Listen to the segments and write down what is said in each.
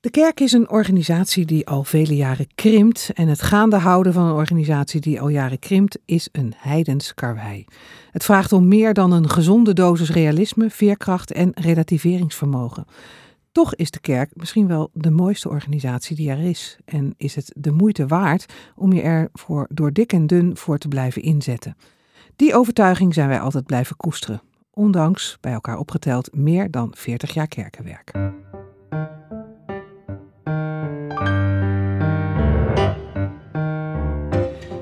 De kerk is een organisatie die al vele jaren krimpt en het gaande houden van een organisatie die al jaren krimpt is een heidens karwei. Het vraagt om meer dan een gezonde dosis realisme, veerkracht en relativeringsvermogen. Toch is de kerk misschien wel de mooiste organisatie die er is en is het de moeite waard om je er voor door dik en dun voor te blijven inzetten. Die overtuiging zijn wij altijd blijven koesteren, ondanks bij elkaar opgeteld meer dan 40 jaar kerkenwerk.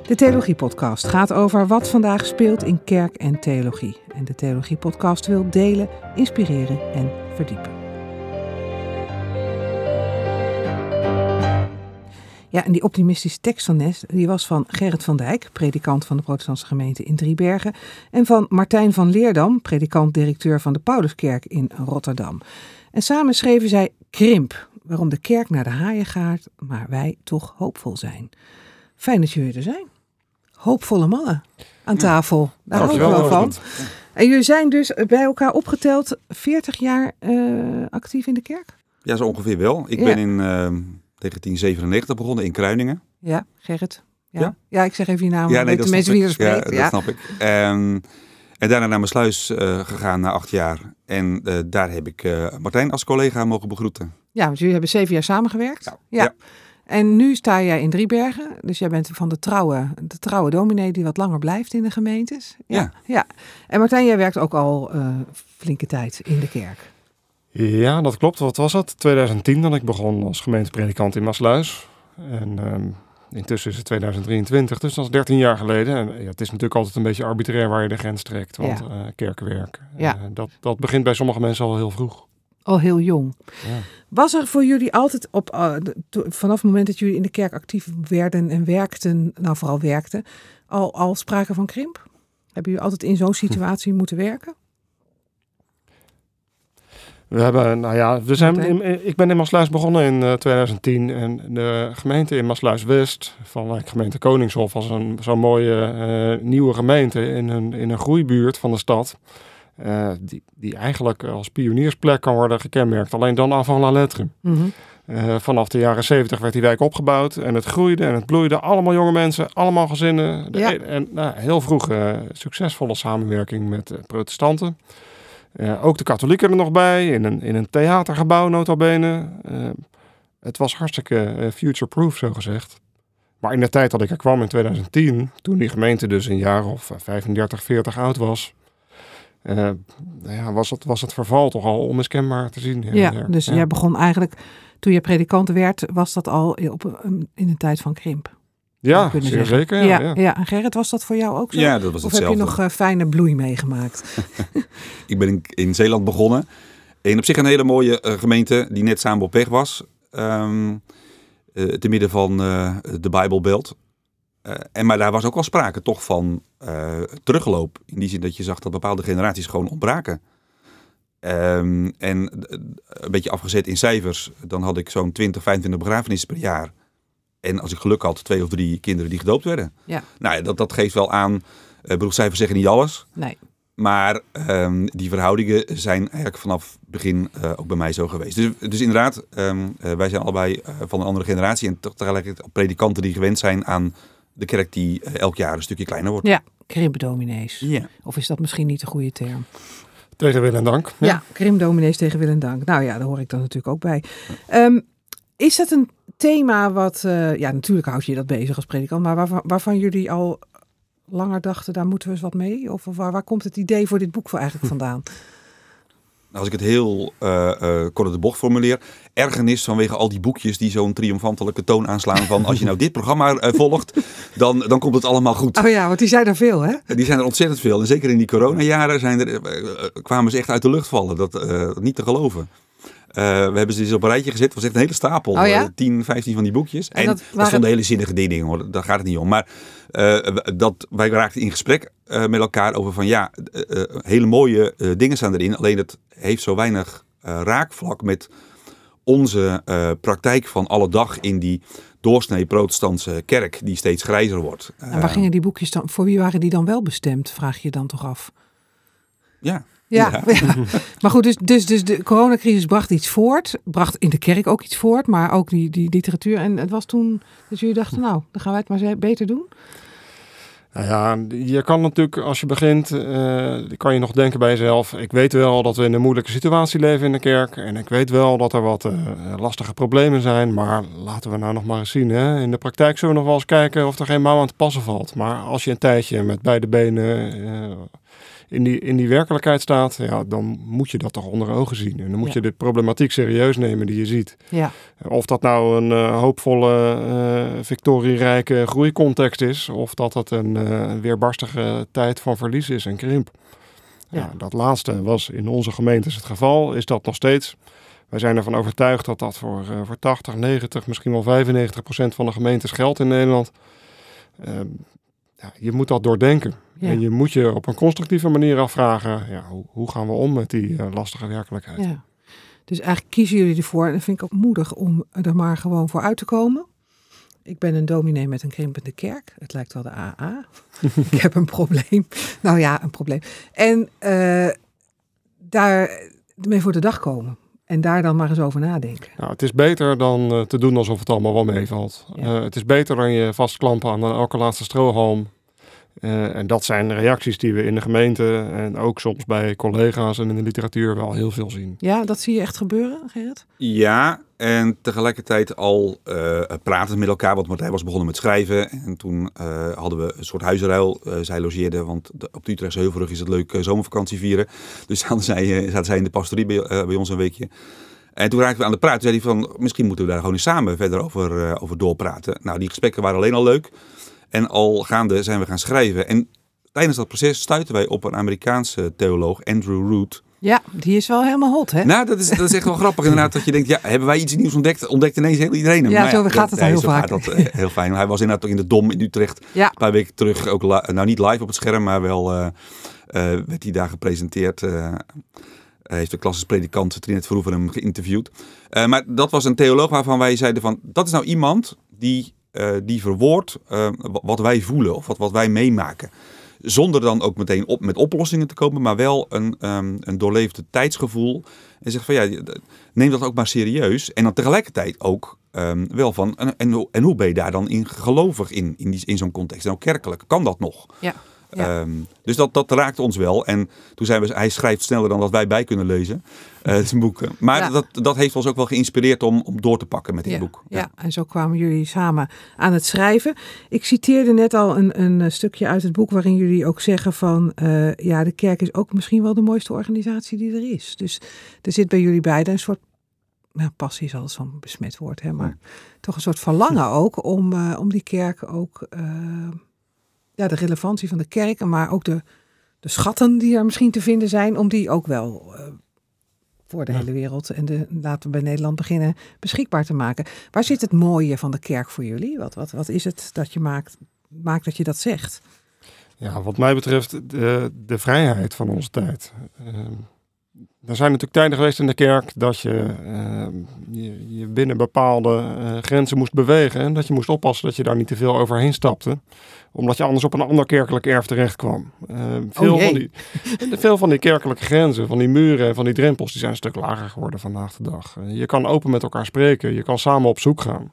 De Theologie-podcast gaat over wat vandaag speelt in kerk en theologie. En de Theologie-podcast wil delen, inspireren en verdiepen. Ja, en die optimistische tekst van Nes, die was van Gerrit van Dijk, predikant van de protestantse gemeente in Driebergen. En van Martijn van Leerdam, predikant-directeur van de Pauluskerk in Rotterdam. En samen schreven zij Krimp, waarom de kerk naar de haaien gaat, maar wij toch hoopvol zijn. Fijn dat jullie er zijn hoopvolle mannen aan tafel. Daar hou ik wel van. En jullie zijn dus bij elkaar opgeteld 40 jaar uh, actief in de kerk? Ja, zo ongeveer wel. Ik ben in uh, eh, 1997 begonnen in Kruiningen. Ja, Gerrit. Ja, ja? ja ik zeg even je naam. Ja, nee, dat mensen wie er spreekt. Ja, dat snap ik. En, en daarna naar mijn sluis uh, gegaan na acht jaar. En daar heb ik Martijn als collega mogen begroeten. Ja, want jullie hebben zeven jaar samengewerkt. ja. En nu sta jij in Driebergen, dus jij bent van de trouwe, de trouwe dominee die wat langer blijft in de gemeentes. Ja. ja. En Martijn, jij werkt ook al uh, flinke tijd in de kerk. Ja, dat klopt. Wat was het? 2010 dat ik begon als gemeentepredikant in Maasluis. En um, intussen is het 2023, dus dat is 13 jaar geleden. En ja, het is natuurlijk altijd een beetje arbitrair waar je de grens trekt, want ja. uh, kerkenwerk. Ja. Uh, dat, dat begint bij sommige mensen al heel vroeg. Al heel jong. Ja. Was er voor jullie altijd op, uh, vanaf het moment dat jullie in de kerk actief werden en werkten, nou vooral werkten, al, al sprake van krimp? Hebben jullie altijd in zo'n situatie moeten werken? We hebben, nou ja, we zijn in, ik ben in Maasluis begonnen in uh, eh, 2010 en de gemeente in Maasluis West, van de gemeente Koningshof, was een zo'n mooie uh, nieuwe gemeente in een, in een groeibuurt van de stad. Uh, die, die eigenlijk als pioniersplek kan worden gekenmerkt. Alleen dan avant la lettre. Mm uh, vanaf de jaren zeventig werd die wijk opgebouwd en het groeide en het bloeide. Allemaal jonge mensen, allemaal gezinnen. Ja. En nou, heel vroeg uh, succesvolle samenwerking met protestanten. ook de katholieken er nog bij, in een, in een theatergebouw nota bene. het was hartstikke future-proof, zo gezegd. Maar in de tijd dat ik er kwam in 2010, toen die gemeente dus een jaar of 35, 40 oud was, uh, nou ja, was, het, was het verval toch al onmiskenbaar te zien. Ja, dus jij begon eigenlijk, toen je predikant werd, was dat al op, in een tijd van krimp. Ja, zeer zeker. Ja, ja, ja. En Gerrit, was dat voor jou ook zo? Ja, dat was of hetzelfde. heb je nog uh, fijne bloei meegemaakt? ik ben in, in, Zeeland begonnen. In op zich een hele mooie uh, gemeente die net samen op weg was. Um, te midden van de Bijbelbelt. Uh, en, maar daar was ook al sprake toch van uh, terugloop. In die zin dat je zag dat bepaalde generaties gewoon ontbraken. Um, en eh, een beetje afgezet in cijfers, dan had ik zo'n 20, 25 begrafenissen per jaar. En als ik geluk had, twee of drie kinderen die gedoopt werden. Ja. Nou, dat, dat geeft wel aan. Uh, zeggen niet alles. Nee. Maar um, die verhoudingen zijn eigenlijk vanaf begin uh, ook bij mij zo geweest. Dus, dus inderdaad, um, wij zijn allebei van een andere generatie. En toch tegelijkertijd predikanten die gewend zijn aan de kerk die eh, elk jaar een stukje kleiner wordt. Ja, krimpdominees. Ja. Of is dat misschien niet de goede term? Tegen wil en dank. Ja, ja krimpdominees tegen wil en dank. Nou ja, daar hoor ik dan natuurlijk ook bij. Um, is dat een thema wat, uh, ja natuurlijk houd je dat bezig als predikant, maar waarvan, waarvan jullie al langer dachten, daar moeten we eens wat mee? Of, of waar, waar komt het idee voor dit boek voor eigenlijk vandaan? Als ik het heel uh, uh, kort de bocht formuleer, ergernis vanwege al die boekjes die zo'n triomfantelijke toon aanslaan van als je nou dit programma uh, volgt, dan, dan komt het allemaal goed. Oh ja, want die zijn er veel hè? Die zijn er ontzettend veel. En zeker in die coronajaren zijn er, kwamen ze echt uit de lucht vallen. Dat niet te geloven. we hebben ze dus op een rijtje gezet. Het was echt een hele stapel. Oh ja? 10, 15 van die boekjes. En, en dat, waren... stonden hele zinnige dingen hoor. Daar gaat het niet om. Maar dat, wij raakten in gesprek met elkaar over van ja, hele mooie dingen staan erin. Alleen het heeft zo weinig uh, raakvlak met onze uh, praktijk van alle dag in die doorsnee protestantse kerk die steeds grijzer wordt. En waar gingen die boekjes dan, voor wie waren die dan wel bestemd, vraag je dan toch af? Ja, Ja, ja. maar goed, dus, dus, dus de coronacrisis bracht iets voort. Bracht in de kerk ook iets voort, maar ook die, die literatuur. En het was toen dat jullie dachten, nou, dan gaan wij het maar beter doen. Nou ja, je kan natuurlijk als je begint, uh, kan je nog denken bij jezelf. Ik weet wel dat we in een moeilijke situatie leven in de kerk. En ik weet wel dat er wat uh, lastige problemen zijn. Maar laten we nou nog maar eens zien. Hè? In de praktijk zullen we nog wel eens kijken of er geen mouw aan te passen valt. Maar als je een tijdje met beide benen uh, in die, in die werkelijkheid staat, ja, dan moet je dat toch onder ogen zien. En dan moet je de problematiek serieus nemen die je ziet. Ja. Of dat nou een uh, hoopvolle, uh, victorierijke groeicontext is, of dat het een uh, weerbarstige tijd van verlies is en krimp. Ja. ja. dat laatste was in onze gemeentes het geval, is dat nog steeds. Wij zijn ervan overtuigd dat dat voor, voor 80, 90, misschien wel 95 procent van de gemeentes geldt in Nederland. Ehm, ja, je moet dat doordenken. En je moet je op een constructieve manier afvragen, ja, hoe, hoe gaan we om met die uh, lastige werkelijkheid? Ja. Dus eigenlijk kiezen jullie ervoor, en dat vind ik ook moedig, om er maar gewoon voor uit te komen. Ik ben een dominee met een krimpende kerk. Het lijkt wel de AA. ik heb een probleem. Nou ja, een probleem. En uh, daar mee voor de dag komen. En daar dan maar eens over nadenken. Nou, het is beter dan uh, te doen alsof het allemaal wel meevalt. Ja. Uh, het is beter dan je vastklampen aan elke laatste strohalm. Uh, en dat zijn reacties die we in de gemeente en ook soms bij collega's en in de literatuur wel heel veel zien. Ja, dat zie je echt gebeuren, Gerrit? Ja, en tegelijkertijd al uh, praten met elkaar. Want Martijn was begonnen met schrijven. En toen uh, hadden we een soort huizenruil. zij logeerde, want de, op de Utrechtse Heuvelrug is het leuk zomervakantie vieren. Dus zaten zij, zaten zij in de pastorie bij, bij ons een weekje. En toen raakten we aan de praat. Toen zei hij van, misschien moeten we daar gewoon eens samen verder over, over doorpraten. Nou, die gesprekken waren alleen al leuk. En al gaande zijn we gaan schrijven. En tijdens dat proces stuiten wij op een Amerikaanse theoloog, Andrew Root. Ja, die is wel helemaal hot, hè? Nou, dat is, dat is echt wel grappig inderdaad. Dat je denkt, ja, hebben wij iets nieuws ontdekt? Ontdekt ineens heel iedereen hem. Ja, nou zo gaat het heel vaak. Dat, uh, heel fijn. Hij was inderdaad ook in de Dom in Utrecht. Ja. Een paar weken terug, ook nou niet live op het scherm, maar wel uh, uh, werd hij daar gepresenteerd. heeft de klassisch predikant Trinet Verhoeven hem geïnterviewd. maar dat was een theoloog waarvan wij zeiden van, dat is nou iemand die die verwoordt uh, wat wij voelen of wat, wat wij meemaken. Zonder dan ook meteen op, met oplossingen te komen, maar wel een, um, een doorleefde tijdsgevoel. En zegt van ja, neem dat ook maar serieus. En dan tegelijkertijd ook um, wel van, en, en, en, hoe ben je daar dan in gelovig in, in, die, in zo'n context? Ook kerkelijk, kan dat nog? Ja. Ja. Um, dus dat, dat raakte ons wel. En toen zijn we, hij schrijft sneller dan dat wij bij kunnen lezen. Uh, zijn boeken. Maar ja. dat, dat heeft ons ook wel geïnspireerd om, om door te pakken met dit ja. boek. Ja. ja. en zo kwamen jullie samen aan het schrijven. Ik citeerde net al een, een stukje uit het boek waarin jullie ook zeggen van... Uh, ja, de kerk is ook misschien wel de mooiste organisatie die er is. Dus er zit bij jullie beiden een soort nou, passie is al zo'n besmet woord, hè, maar toch een soort verlangen ook om, uh, om die kerk ook uh, ja, de relevantie van de kerk, maar ook de, de schatten die er misschien te vinden zijn, om die ook wel uh, voor de ja. hele wereld en de, laten we bij Nederland beginnen beschikbaar te maken. Waar zit het mooie van de kerk voor jullie? Wat, wat, wat is het dat je maakt, maakt dat je dat zegt? Ja, wat mij betreft de, de vrijheid van onze tijd. Uh, er zijn natuurlijk tijden geweest in de kerk dat je uh, je, je, binnen bepaalde uh, grenzen moest bewegen. En dat je moest oppassen dat je daar niet te veel overheen stapte. Omdat je anders op een ander kerkelijk erf terecht kwam. Uh, veel, oh van die, veel van die kerkelijke grenzen, van die muren en van die drempels, die zijn een stuk lager geworden vandaag de dag. je kan open met elkaar spreken, je kan samen op zoek gaan.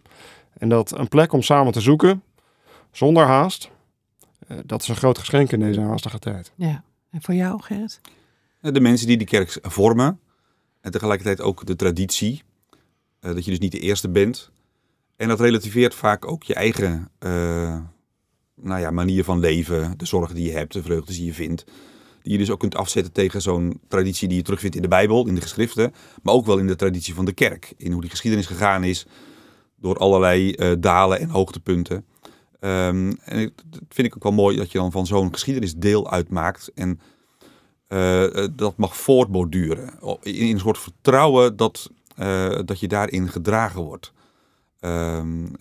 En dat een plek om samen te zoeken, zonder haast, dat is een groot geschenk in deze haastige tijd. Ja, en voor jou Gerrit? De mensen die die kerk vormen. En tegelijkertijd ook de traditie. Uh, dat je dus niet de eerste bent. En dat relativeert vaak ook je eigen uh, nou ja, manier van leven. De zorgen die je hebt, de vreugdes die je vindt. Die je dus ook kunt afzetten tegen zo'n traditie die je terugvindt in de Bijbel, in de geschriften. Maar ook wel in de traditie van de kerk. In hoe die geschiedenis gegaan is. Door allerlei dalen en hoogtepunten. Um, en dat vind ik ook wel mooi dat je dan van zo'n geschiedenis deel uitmaakt. En uh, dat mag voortborduren. In, een soort vertrouwen dat, uh, dat je daarin gedragen wordt. Um,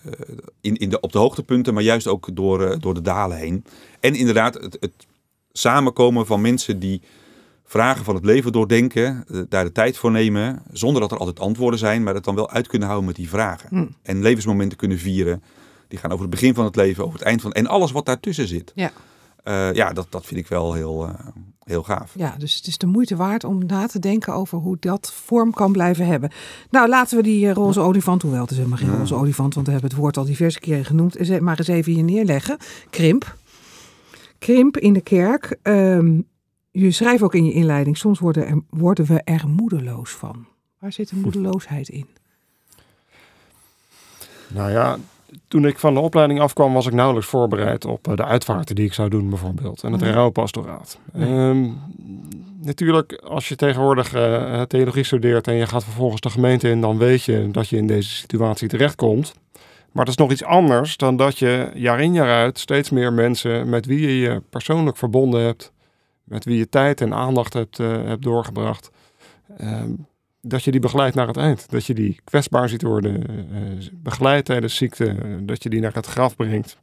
in, in de, op de hoogtepunten, maar juist ook door, door de dalen heen. En inderdaad, het, het, samenkomen van mensen die vragen van het leven doordenken, daar de tijd voor nemen, zonder dat er altijd antwoorden zijn, maar het dan wel uit kunnen houden met die vragen. Mm. En levensmomenten kunnen vieren. Die gaan over het begin van het leven, over het eind van en alles wat daartussen zit. Ja. Uh, ja, dat, dat vind ik wel heel, uh, heel gaaf. Ja, dus het is de moeite waard om na te denken over hoe dat vorm kan blijven hebben. Nou, laten we die roze olifant, hoewel het is helemaal geen roze olifant, want we hebben het woord al diverse keren genoemd, maar eens even hier neerleggen. Krimp. Krimp in de kerk. Um, je schrijft ook in je inleiding, soms worden, er, worden we er moedeloos van. Waar zit de moedeloosheid in? Nou ja, toen ik van de opleiding afkwam, was ik nauwelijks voorbereid op eh, de uitvaarten die ik zou doen, bijvoorbeeld. En het rouwpastoraat. Ehm, natuurlijk, als je tegenwoordig uh, theologie studeert en je gaat vervolgens de gemeente in, dan weet je dat je in deze situatie terechtkomt. Maar dat is nog iets anders dan dat je jaar in jaar uit steeds meer mensen met wie je je persoonlijk verbonden hebt, met wie je tijd en aandacht hebt, uh, hebt doorgebracht, ehm, dat je die begeleidt naar het eind. Dat je die kwetsbaar ziet worden, uh, begeleidt tijdens ziekte, dat je die naar het graf brengt.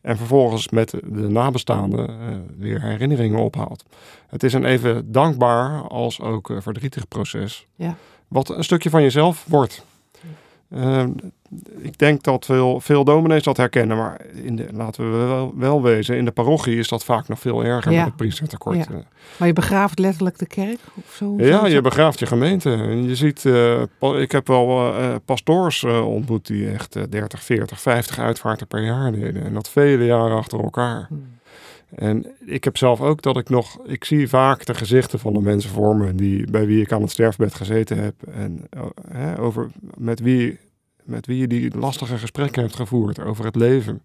En vervolgens met de nabestaanden uh, weer herinneringen ophaalt. Het is een even dankbaar als ook verdrietig proces. Ja. Wat een stukje van jezelf wordt. Uh, ik denk dat veel, veel dominees dat herkennen, maar in de, laten we wel, wel wezen, in de parochie is dat vaak nog veel erger ja. met het priestertekort. Ja. Maar je begraaft letterlijk de kerk? Of zo, ja, je begraaft je gemeente. En je ziet, uh, ik heb wel uh, pastoors ontmoet die echt 30, 40, 50 uitvaarten per jaar deden. En dat vele jaren achter elkaar. Hmm. En ik heb zelf ook dat ik nog, ik zie vaak de gezichten van de mensen voor me die, bij wie ik aan het sterfbed gezeten heb. En hè, over met wie met wie je die lastige gesprekken hebt gevoerd over het leven.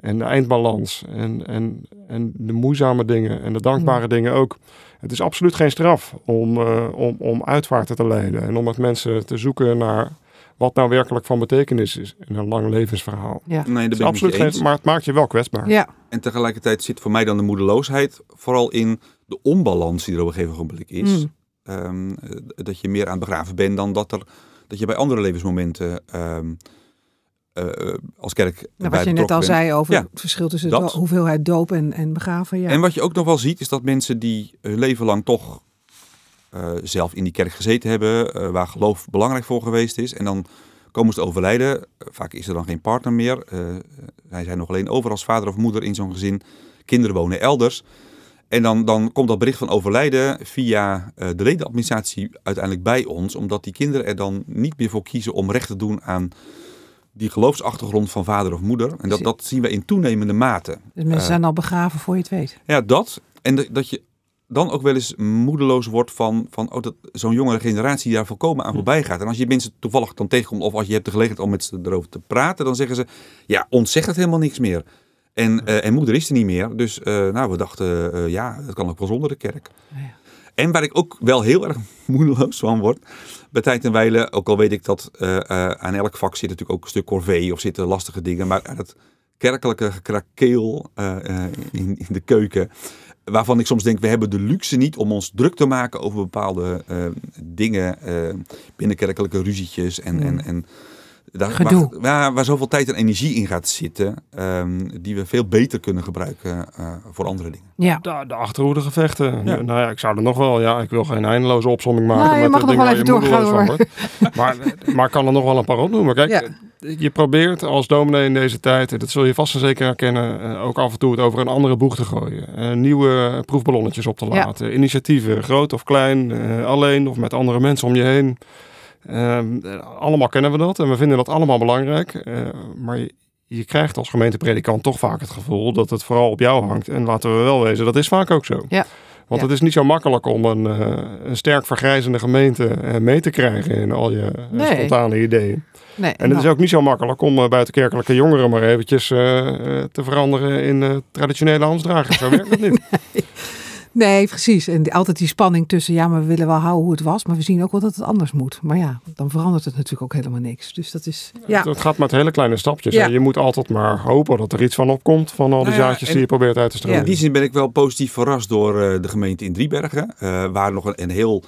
En de eindbalans en, en, en de moeizame dingen en de dankbare dingen ook. Het is absoluut geen straf om, uh, om, om uitvaarten te leiden en om met mensen te zoeken naar wat nou werkelijk van betekenis is in een lang levensverhaal. Ja. Nee, dat ben absoluut geen, maar het maakt je wel kwetsbaar. Ja. En tegelijkertijd zit voor mij dan de moedeloosheid vooral in de onbalans die er op een gegeven moment is. Mm. Um, dat je meer aan het begraven bent dan dat er dat je bij andere levensmomenten um, uh, als kerk. Nou, wat je net al zei over het verschil tussen de hoeveelheid doop en, en begraven. Ja. En wat je ook nog wel ziet, is dat mensen die hun leven lang toch uh, zelf in die kerk gezeten hebben, uh, waar geloof belangrijk voor geweest is. En dan komen ze te overlijden. vaak is er dan geen partner meer. zij zijn nog alleen over als vader of moeder in zo'n gezin. Kinderen wonen elders. En dan, dan komt dat bericht van overlijden via de ledenadministratie uiteindelijk bij ons, omdat die kinderen er dan niet meer voor kiezen om recht te doen aan die geloofsachtergrond van vader of moeder. En dat, dat zien we in toenemende mate. Dus mensen uh, zijn al begraven voor je het weet. Ja, dat. En dat je dan ook wel eens moedeloos wordt van, van oh, dat zo'n jongere generatie daar volkomen aan hm. voorbij gaat. En als je mensen toevallig dan tegenkomt of als je hebt de gelegenheid om met ze erover te praten, dan zeggen ze, ja, ons zegt het helemaal niks meer. En, uh, en moeder is er niet meer. Dus uh, nou, we dachten, uh, ja, dat kan ook wel zonder de kerk. Ja. En waar ik ook wel heel erg moedeloos van word, bij tijd en wijle, ook al weet ik dat aan elk vak zit natuurlijk ook een stuk corvée of zitten lastige dingen, maar het kerkelijke gekrakeel in, in de keuken, waarvan ik soms denk, we hebben de luxe niet om ons druk te maken over bepaalde dingen, binnenkerkelijke ruzietjes en, en, en daar, waar, waar, waar, zoveel tijd en energie in gaat zitten, um, die we veel beter kunnen gebruiken uh, voor andere dingen. Ja. De, de achterhoede gevechten. Ja. Nou ja, ik zou er nog wel, ja, ik wil geen eindeloze opzomming maken nou, met de dingen waar je moedeloos van wordt. maar, maar ik kan er nog wel een paar opnoemen. Kijk, ja. Je probeert als dominee in deze tijd, en dat zul je vast en zeker herkennen, uh, ook af en toe het over een andere boeg te gooien. Uh, nieuwe proefballonnetjes op te laten. Ja. Initiatieven, groot of klein, alleen of met andere mensen om je heen. Ehm, allemaal kennen we dat en we vinden dat allemaal belangrijk. Maar je, je, krijgt als gemeentepredikant toch vaak het gevoel dat het vooral op jou hangt. En laten we wel wezen, dat is vaak ook zo. Ja. Want het is niet zo makkelijk om een, een sterk vergrijzende gemeente mee te krijgen in al je nee. spontane ideeën. Nee, en het nou. is ook niet zo makkelijk om buitenkerkelijke jongeren maar eventjes te veranderen in traditionele ambtsdragers. Zo werkt het niet. nee. Nee, precies. En altijd die spanning tussen, ja, maar we willen wel houden hoe het was, maar we zien ook wel dat het anders moet. Maar ja, dan verandert het natuurlijk ook helemaal niks. Dus dat is, ja. Het, gaat met hele kleine stapjes. Ja. Je moet altijd maar hopen dat er iets van opkomt van al die nou zaadjes die je probeert uit te stralen. In die zin ben ik wel positief verrast door uh, de gemeente in Driebergen, uh, waar nog een, een heel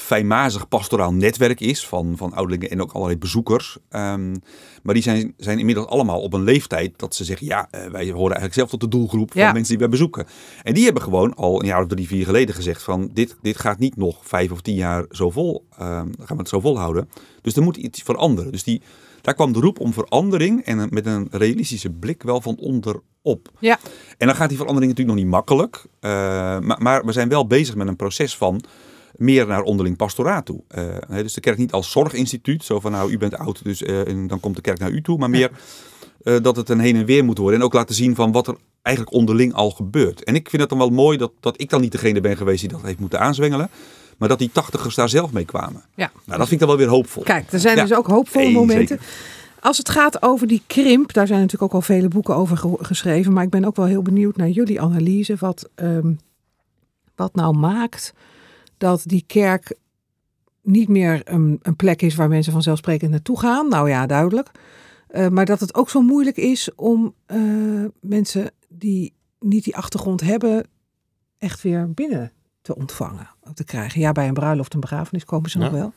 fijnmazig pastoraal netwerk is van, van ouderlingen en ook allerlei bezoekers. Um, maar die zijn, zijn inmiddels allemaal op een leeftijd dat ze zeggen, ja, uh, wij horen eigenlijk zelf tot de doelgroep van mensen die wij bezoeken. En die hebben gewoon al een jaar of drie, vier geleden gezegd van, dit, dit gaat niet nog vijf of tien jaar zo vol, um, gaan we het zo volhouden. Dus er moet iets veranderen. Dus die, daar kwam de roep om verandering en met een realistische blik wel van onderop. Ja. En dan gaat die verandering natuurlijk nog niet makkelijk. maar, maar, we zijn wel bezig met een proces van meer naar onderling pastoraat toe. dus de kerk niet als zorginstituut, zo van nou u bent oud, dus en dan komt de kerk naar u toe, maar meer dat het een heen en weer moet worden. En ook laten zien van wat er eigenlijk onderling al gebeurt. En ik vind het dan wel mooi dat, dat ik dan niet degene ben geweest die dat heeft moeten aanzwengelen. Maar dat die tachtigers daar zelf mee kwamen. Ja. Nou, dat vind ik dan wel weer hoopvol. Kijk, er zijn dus ook hoopvolle momenten. Als het gaat over die krimp, daar zijn natuurlijk ook al vele boeken over geschreven. Maar ik ben ook wel heel benieuwd naar jullie analyse. Wat, um, wat nou maakt dat die kerk niet meer een, een, plek is waar mensen vanzelfsprekend naartoe gaan. Nou ja, duidelijk. Uh, maar dat het ook zo moeilijk is om uh, mensen die niet die achtergrond hebben, echt weer binnen te ontvangen, te krijgen. Ja, bij een bruiloft en begrafenis komen ze nog wel.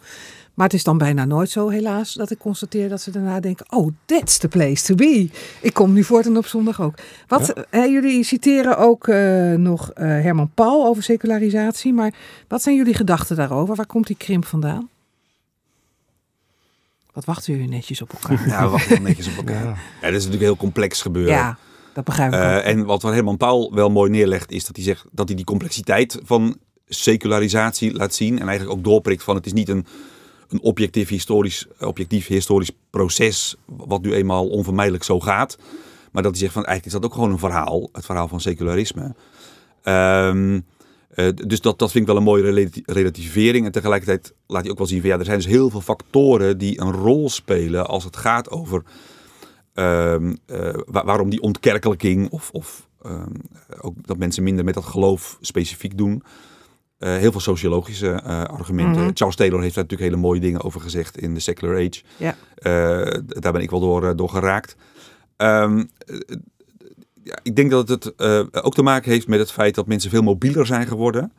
Maar het is dan bijna nooit zo, helaas, dat ik constateer dat ze daarna denken: Oh, that's the place to be. Ik kom nu voortaan op zondag ook. Wat, ja. jullie citeren ook uh, nog uh, Herman Paul over secularisatie. Maar wat zijn jullie gedachten daarover? Waar komt die krimp vandaan? Wat wachten jullie netjes op elkaar? Ja, we wachten netjes op elkaar. Ja. ja, dat is natuurlijk heel complex gebeuren. Ja. Dat begrijp ik. Uh, en wat Herman Paul wel mooi neerlegt, is dat hij zegt dat hij die complexiteit van secularisatie laat zien. En eigenlijk ook doorprikt van het is niet een, een objectief, historisch, objectief historisch proces, wat nu eenmaal onvermijdelijk zo gaat. Maar dat hij zegt van eigenlijk is dat ook gewoon een verhaal, het verhaal van secularisme. Um, uh, dus dat, dat vind ik wel een mooie relativering. En tegelijkertijd laat hij ook wel zien van ja, er zijn dus heel veel factoren die een rol spelen als het gaat over Ehm, eh, waarom die ontkerkelijking of, of ehm, ook dat mensen minder met dat geloof specifiek doen. Uh, heel veel sociologische uh, argumenten. Mhm. Charles Taylor heeft daar natuurlijk hele mooie dingen over gezegd in The Secular Age. Ja. daar ben ik wel door, door geraakt. Um, ja, ik denk dat het ook te maken heeft met het feit dat mensen veel mobieler zijn geworden.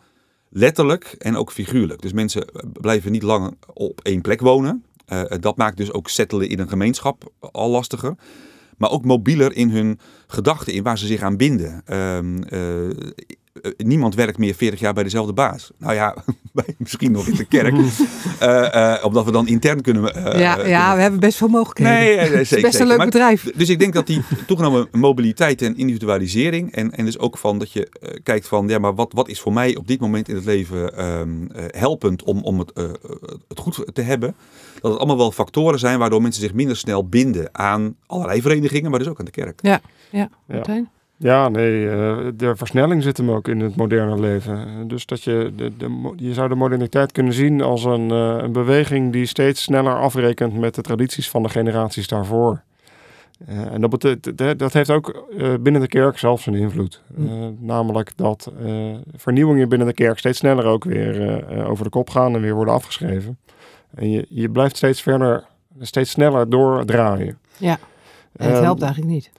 Letterlijk en ook figuurlijk. Dus mensen blijven niet lang op één plek wonen. Dat maakt dus ook settelen in een gemeenschap al lastiger. Maar ook mobieler in hun gedachten, in waar ze zich aan binden. Um, uh, niemand werkt meer 40 jaar bij dezelfde baas. Nou ja, misschien nog in de kerk. uh, omdat we dan intern kunnen. ja, ja we hebben best veel mogelijkheden. Nee, nee, zeker, best een leuk bedrijf. Dus ik denk dat die toegenomen mobiliteit en individualisering. En, en dus ook van dat je kijkt van, ja, maar wat, wat is voor mij op dit moment in het leven um, helpend om, om het, het goed te hebben dat het allemaal wel factoren zijn waardoor mensen zich minder snel binden aan allerlei verenigingen, maar dus ook aan de kerk. Ja, ja. Martijn? Ja, nee, uh, de versnelling zit hem ook in het moderne leven. Dus dat je, de, de, je zou de moderniteit kunnen zien als een, uh, een beweging die steeds sneller afrekent met de tradities van de generaties daarvoor. Uh, en dat, dat, dat heeft ook binnen de kerk zelfs een invloed. Mm. namelijk dat vernieuwingen binnen de kerk steeds sneller ook weer over de kop gaan en weer worden afgeschreven. En je, je blijft steeds verder, steeds sneller doordraaien. Ja, en het helpt eigenlijk niet.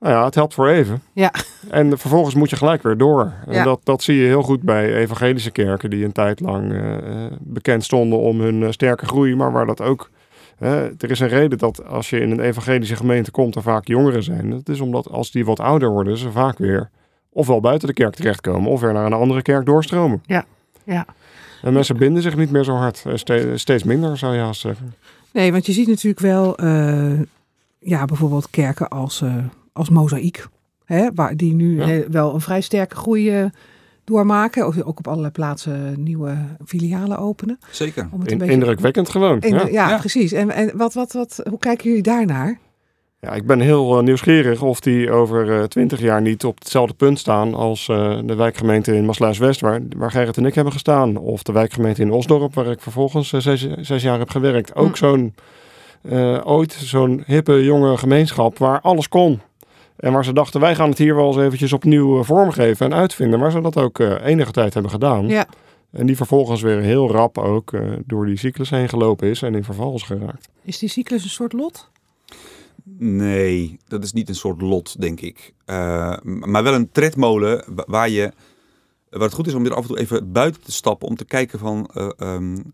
Nou ja, het helpt voor even. Ja. En vervolgens moet je gelijk weer door. En dat, dat zie je heel goed bij evangelische kerken die een tijd lang uh, bekend stonden om hun uh, sterke groei, maar waar dat ook. er is een reden dat als je in een evangelische gemeente komt, er vaak jongeren zijn. Dat is omdat als die wat ouder worden, ze vaak weer ofwel buiten de kerk terechtkomen of weer naar een andere kerk doorstromen. Ja, ja. En mensen binden zich niet meer zo hard. Eh, steeds minder, zou je haast zeggen. Nee, want je ziet natuurlijk wel, uh, ja, bijvoorbeeld kerken als, uh, als Mozaïek. Hè, waar, die nu wel een vrij sterke groei doormaken. Ook op allerlei plaatsen nieuwe filialen openen. Zeker. Om het een beetje... Indrukwekkend gewoon. ja. ja. precies. En, en wat, wat, wat, hoe kijken jullie daarnaar? Ja, ik ben heel uh, nieuwsgierig of die over uh, twintig jaar niet op hetzelfde punt staan als uh, de wijkgemeente in Maasluis-West, waar, waar Gerrit en ik hebben gestaan. Of de wijkgemeente in Osdorp, waar ik vervolgens zes, zes, jaar heb gewerkt. Ook hm. zo'n, ooit zo'n hippe jonge gemeenschap waar alles kon. En waar ze dachten, wij gaan het hier wel eens eventjes opnieuw vormgeven en uitvinden. Maar ze dat ook enige tijd hebben gedaan. Ja. En die vervolgens weer heel rap ook door die cyclus heen gelopen is en in verval is geraakt. Is die cyclus een soort lot? Nee, dat is niet een soort lot, denk ik. Uh, maar wel een tredmolen waar je. Waar het goed is om er af en toe even buiten te stappen om te kijken van uh, um,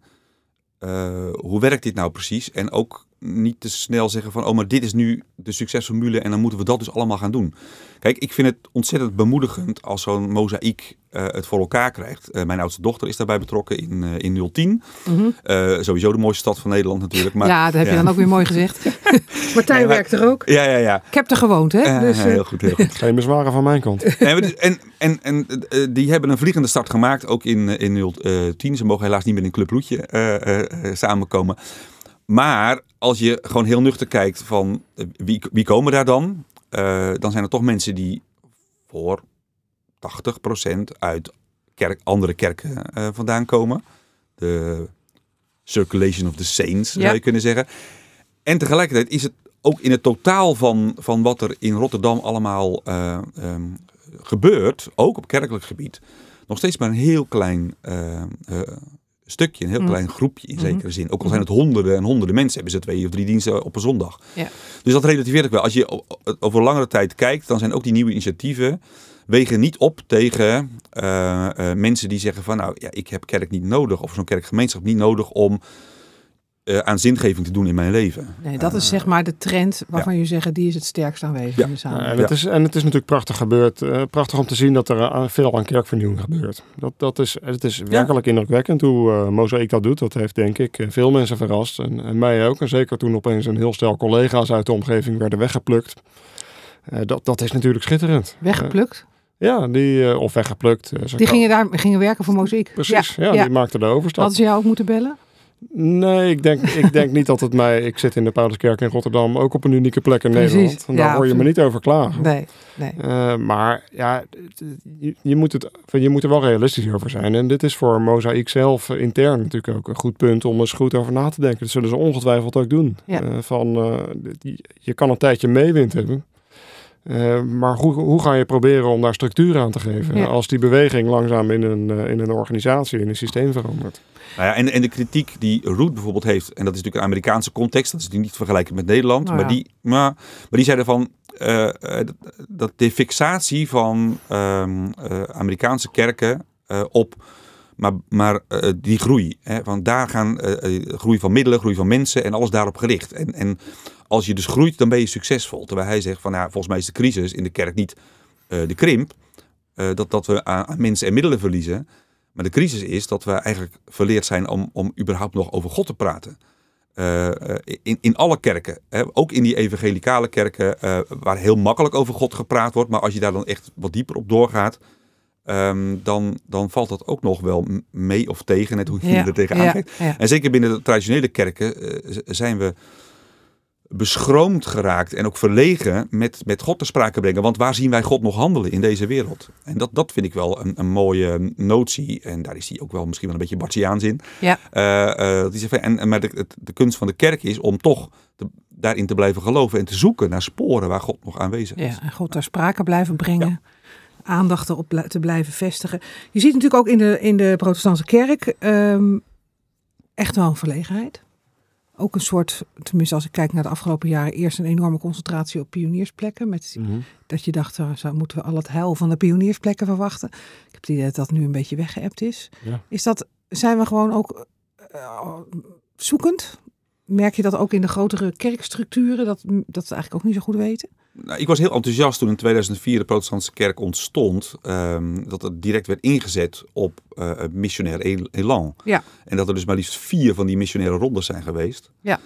uh, hoe werkt dit nou precies? En ook niet te snel zeggen van, oh, maar dit is nu de succesformule en dan moeten we dat dus allemaal gaan doen. Kijk, ik vind het ontzettend bemoedigend als zo'n mozaïek uh, het voor elkaar krijgt. Uh, mijn oudste dochter is daarbij betrokken in, uh, in 010. Mm -hmm. sowieso de mooiste stad van Nederland natuurlijk. Maar, ja, dat heb je dan ook weer mooi gezegd. Martijn werkt er ook. Ja, ja, ja. Ik heb er gewoond, hè? Dus, heel goed, heel goed. Geen bezwaren van mijn kant. en, en, en, en die hebben een vliegende start gemaakt, ook in, in 010. Ze mogen helaas niet meer in Club Loetje samenkomen. Maar als je gewoon heel nuchter kijkt van wie, wie komen daar dan? dan zijn er toch mensen die voor 80% uit kerk, andere kerken uh, vandaan komen. De Circulation of the Saints, ja. zou je kunnen zeggen. En tegelijkertijd is het ook in het totaal van, van wat er in Rotterdam allemaal uh, um, gebeurt, ook op kerkelijk gebied, nog steeds maar een heel klein uh, stukje, een heel mm. klein groepje in mm-hmm. zekere zin. Ook al zijn het honderden en honderden mensen, hebben ze twee of drie diensten op een zondag. Ja. Dus dat relativeert ook wel. Als je over langere tijd kijkt, dan zijn ook die nieuwe initiatieven wegen niet op tegen uh, uh, mensen die zeggen van nou ja, ik heb kerk niet nodig of zo'n kerkgemeenschap niet nodig om uh, aan zingeving te doen in mijn leven. Nee, dat is zeg maar de trend waarvan ja. je zegt die is het sterkst aanwezig ja. in de samenleving. en, het is, en het is natuurlijk prachtig gebeurd. Uh, prachtig om te zien dat er veel aan kerkvernieuwing gebeurt. Dat, dat is, het is werkelijk indrukwekkend hoe uh, Mozaïek dat doet. Dat heeft denk ik veel mensen verrast. En, en, mij ook. En zeker toen opeens een heel stel collega's uit de omgeving werden weggeplukt. dat, dat is natuurlijk schitterend. Weggeplukt? Ja, die, uh, of weggeplukt. Uh, die gingen daar gingen werken voor muziek. Precies, ja, ja, die maakten de overstap. Hadden ze jou ook moeten bellen? Nee, ik denk, ik denk niet dat het mij... Ik zit in de Pauluskerk in Rotterdam, ook op een unieke plek in Precies. Nederland. En daar ja, hoor je me niet over klagen. Nee, nee. Uh, maar ja, je, je, moet het, je moet er wel realistisch over zijn. En dit is voor Mozaïek zelf intern natuurlijk ook een goed punt om eens goed over na te denken. Dat zullen ze ongetwijfeld ook doen. Ja. van, je kan een tijdje meewind hebben. Uh, maar hoe, hoe ga je proberen om daar structuur aan te geven ja. als die beweging langzaam in een, uh, in een organisatie, in een systeem verandert? Nou ja, en, en de kritiek die Root bijvoorbeeld heeft, en dat is natuurlijk een Amerikaanse context, dat is natuurlijk niet vergelijken met Nederland, Nou maar, die, maar, maar die zeiden van uh, dat de fixatie van ehm, Amerikaanse kerken op maar, maar uh, die groei. Hè, daar gaan uh, groei van middelen, groei van mensen en alles daarop gericht. En, en als je dus groeit, dan ben je succesvol. Terwijl hij zegt van ja, volgens mij is de crisis in de kerk niet de krimp. dat, dat we aan, aan, mensen en middelen verliezen. Maar de crisis is dat we eigenlijk verleerd zijn om, om überhaupt nog over God te praten. in, in alle kerken, hè, ook in die evangelicale kerken, waar heel makkelijk over God gepraat wordt. Maar als je daar dan echt wat dieper op doorgaat, Um, dan, dan valt dat ook nog wel mee of tegen, net hoe je ja, er tegenaan ja, kijkt. ja. En zeker binnen de traditionele kerken uh, zijn we beschroomd geraakt en ook verlegen met, met God te sprake brengen. Want waar zien wij God nog handelen in deze wereld? En dat, dat vind ik wel een, een mooie notie. En daar is hij ook wel misschien wel een beetje Bartiaans in. Ja. Uh, uh, die zegt, en, maar de, de kunst van de kerk is om toch te, daarin te blijven geloven en te zoeken naar sporen waar God nog aanwezig is. Ja, en God ter sprake blijven brengen. Ja aandacht erop te blijven vestigen. Je ziet natuurlijk ook in de, in de protestantse kerk um, echt wel een verlegenheid. Ook een soort, tenminste als ik kijk naar de afgelopen jaren, eerst een enorme concentratie op pioniersplekken. Met, Mhm. Dat je dacht, uh, zo moeten we al het heil van de pioniersplekken verwachten. Ik heb het idee dat dat nu een beetje weggeëpt is. Ja. Is dat, zijn we gewoon ook uh, zoekend? Merk je dat ook in de grotere kerkstructuren, dat, dat ze eigenlijk ook niet zo goed weten? Nou, ik was heel enthousiast toen in 2004 de protestantse kerk ontstond. Um, dat het direct werd ingezet op uh, missionair elan. Ja. En dat er dus maar liefst vier van die missionaire rondes zijn geweest. Ja.